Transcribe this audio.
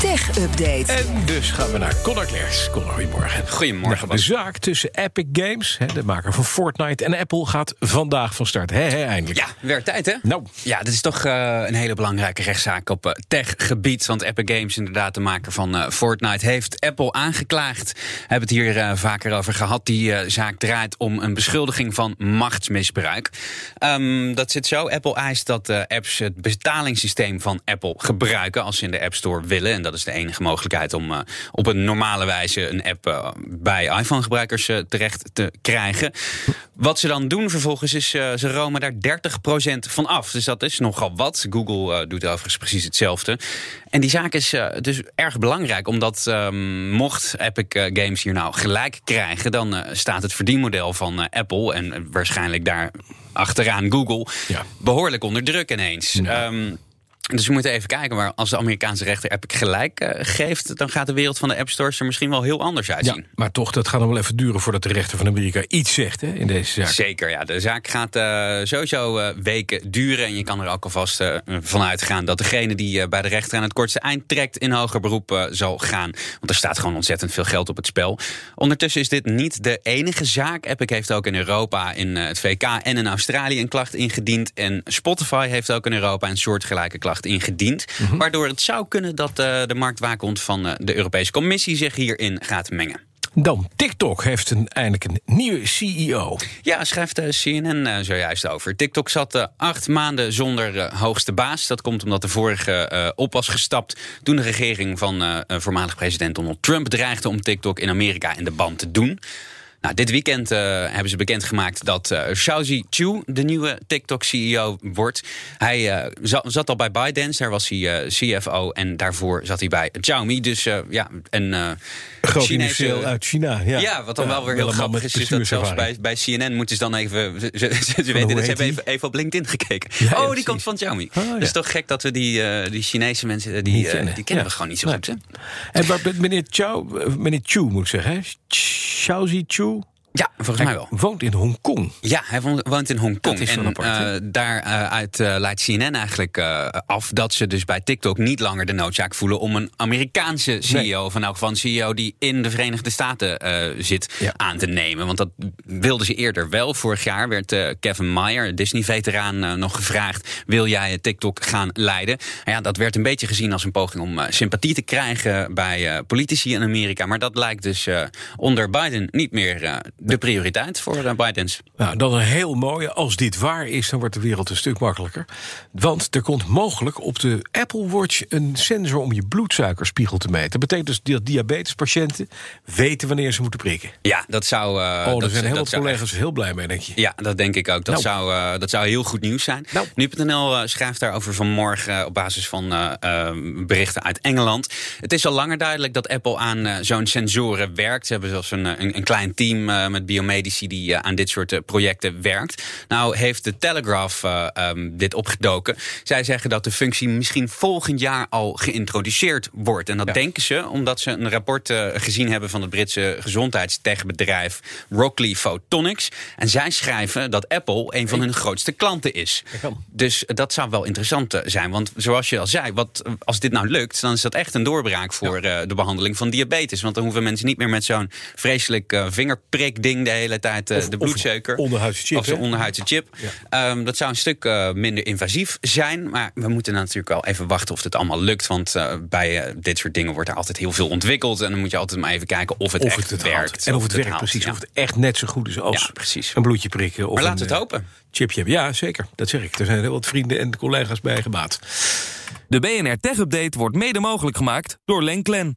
Tech Update. En dus gaan we naar Conor Klerks. Conor, goedemorgen. Goedemorgen, Nou, de zaak tussen Epic Games, hè, de maker van Fortnite, en Apple gaat vandaag van start. Hè, hè, eindelijk. Ja, werd tijd hè? Nou. Ja, dit is toch eh, een hele belangrijke rechtszaak op eh, tech-gebied. Want Epic Games, inderdaad de maker van eh, Fortnite, heeft Apple aangeklaagd. We hebben het hier eh, vaker over gehad. Die eh, zaak draait om een beschuldiging van machtsmisbruik. Ehm, dat zit zo. Apple eist dat eh, apps het betalingssysteem van Apple gebruiken als ze in de App Store willen. En dat is de enige mogelijkheid om eh, op een normale wijze een app eh, bij iPhone-gebruikers eh, terecht te krijgen. Wat ze dan doen vervolgens is, ze romen daar 30% van af. Dus dat is nogal wat. Google doet overigens precies hetzelfde. En die zaak is dus erg belangrijk, omdat ehm, mocht Epic Games hier nou gelijk krijgen, dan staat het verdienmodel van Apple en waarschijnlijk daar achteraan Google Ja. behoorlijk onder druk ineens. Ja. Ehm, dus we moeten even kijken, maar als de Amerikaanse rechter Epic gelijk eh, geeft, dan gaat de wereld van de App Stores er misschien wel heel anders Ja, uitzien. maar toch, dat gaat nog wel even duren voordat de rechter van Amerika iets zegt hè, in deze zaak. Zeker, ja. De zaak gaat eh, sowieso eh, weken duren. En je kan er ook alvast van uitgaan dat degene die bij de rechter aan het kortste eind trekt in hoger beroep zal gaan. Want er staat gewoon ontzettend veel geld op het spel. Ondertussen is dit niet de enige zaak. Epic heeft ook in Europa, in het VK en in Australië een klacht ingediend. En Spotify heeft ook in Europa een soortgelijke klacht ingediend. Waardoor het zou kunnen dat eh, de marktwaakhond van eh, de Europese Commissie zich hierin gaat mengen. Dan, TikTok heeft een, eindelijk een nieuwe CEO. Ja, schrijft de CNN eh, zojuist over. TikTok zat eh, acht maanden zonder eh, hoogste baas. Dat komt omdat de vorige eh, op was gestapt toen de regering van eh, eh, voormalig president Donald Trump dreigde om TikTok in Amerika in de band te doen. Nou, dit weekend eh, hebben ze bekendgemaakt dat Xiaozi Chu de nieuwe TikTok-CEO wordt. Hij eh, za- zat al bij ByteDance, daar was hij CFO. En daarvoor zat hij bij Xiaomi. Dus ja, een Groot Chinese- uit China. Ja, ja, wat dan wel weer heel grappig is, is dat zelfs bij, bij CNN moeten ze dan even... Ze, ze, ze weten hoe dat ze heet hebben even, even op LinkedIn gekeken. Ja, oh, die precies. komt van Xiaomi. Oh. Het is toch gek dat we die, die Chinese mensen... Die, kennen. die kennen we gewoon niet zo goed, hè? En waar, meneer, eh, meneer Chu moet ik zeggen, hè? Xiaozi Chu Ja, volgens mij wel. woont in Hongkong. Ja, hij woont- in Hongkong. En apart, hè? eh, daaruit eh leidt CNN eigenlijk eh, af dat ze dus bij TikTok niet langer de noodzaak voelen om een Amerikaanse CEO, in elk geval een CEO die in de Verenigde Staten eh, zit, Ja. aan te nemen. Want dat wilden ze eerder wel. Vorig jaar werd eh, Kevin Meyer, Disney-veteraan, eh, nog gevraagd: wil jij TikTok gaan leiden? Nou ja, dat werd een beetje gezien als een poging om eh, sympathie te krijgen bij eh, politici in Amerika. Maar dat lijkt dus eh, onder Biden niet meer eh, de prioriteit voor uh, Bidens. Nou, dan een heel mooie. Als dit waar is, dan wordt de wereld een stuk makkelijker. Want er komt mogelijk op de Apple Watch een sensor om je bloedsuikerspiegel te meten. Dat betekent dus dat diabetespatiënten weten wanneer ze moeten prikken. Ja, dat zou. eh, Oh, dat, daar zijn heel dat veel collega's heel blij mee, denk je. Ja, dat denk ik ook. Dat, Nou. zou, eh, dat zou heel goed nieuws zijn. Nou. Nu.nl eh, schrijft daarover vanmorgen eh, op basis van eh, eh, berichten uit Engeland. Het is al langer duidelijk dat Apple aan eh, zo'n sensoren werkt. Ze hebben zelfs een, eh, een, een klein team eh, met biomedici die eh, aan dit soort eh, projecten werkt. Nou heeft de Telegraph eh, ehm, dit opgedoken. Zij zeggen dat de functie misschien volgend jaar al geïntroduceerd wordt. En dat Ja. denken ze omdat ze een rapport eh, gezien hebben van het Britse gezondheidstechbedrijf Rockley Photonics. En zij schrijven dat Apple een van hun grootste klanten is. Dus dat zou wel interessant eh, zijn. Want zoals je al zei, wat, als dit nou lukt, dan is dat echt een doorbraak voor eh, de behandeling van diabetes. Want dan hoeven mensen niet meer met zo'n vreselijk eh, vingerprikding de hele tijd eh, Of- de of bloedsuiker. onderhuidse chip, Of zo'n onderhuidse chip. Ehm, dat zou een stuk eh, minder invasief zijn. Maar we moeten natuurlijk wel even wachten of het allemaal lukt. Want eh, bij dit soort dingen wordt er altijd heel veel ontwikkeld. En dan moet je altijd maar even kijken of het Of echt het het werkt. En of het werkt, haalt, precies. ja. Of het echt net zo goed is als Ja, precies. een bloedje prikken. Of Maar een, laten we het hopen. Chipje hebben. Ja, zeker. Dat zeg ik. Er zijn heel wat vrienden en collega's bij gebaat. De BNR Tech Update wordt mede mogelijk gemaakt door Lenklen.